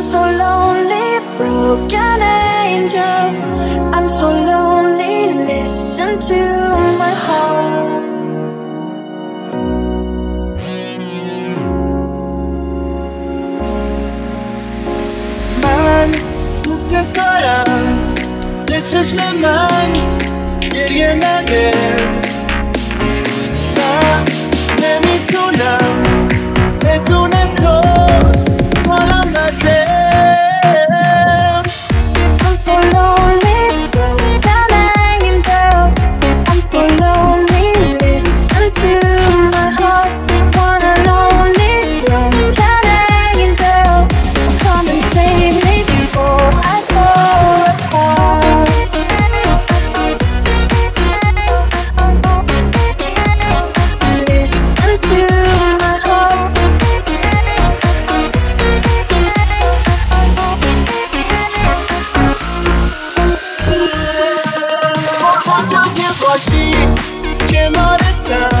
I'm so lonely, broken angel. I'm so lonely, listen to my heart. من دوست دارم چه چشم من گریه نده تا که باشی کنارتم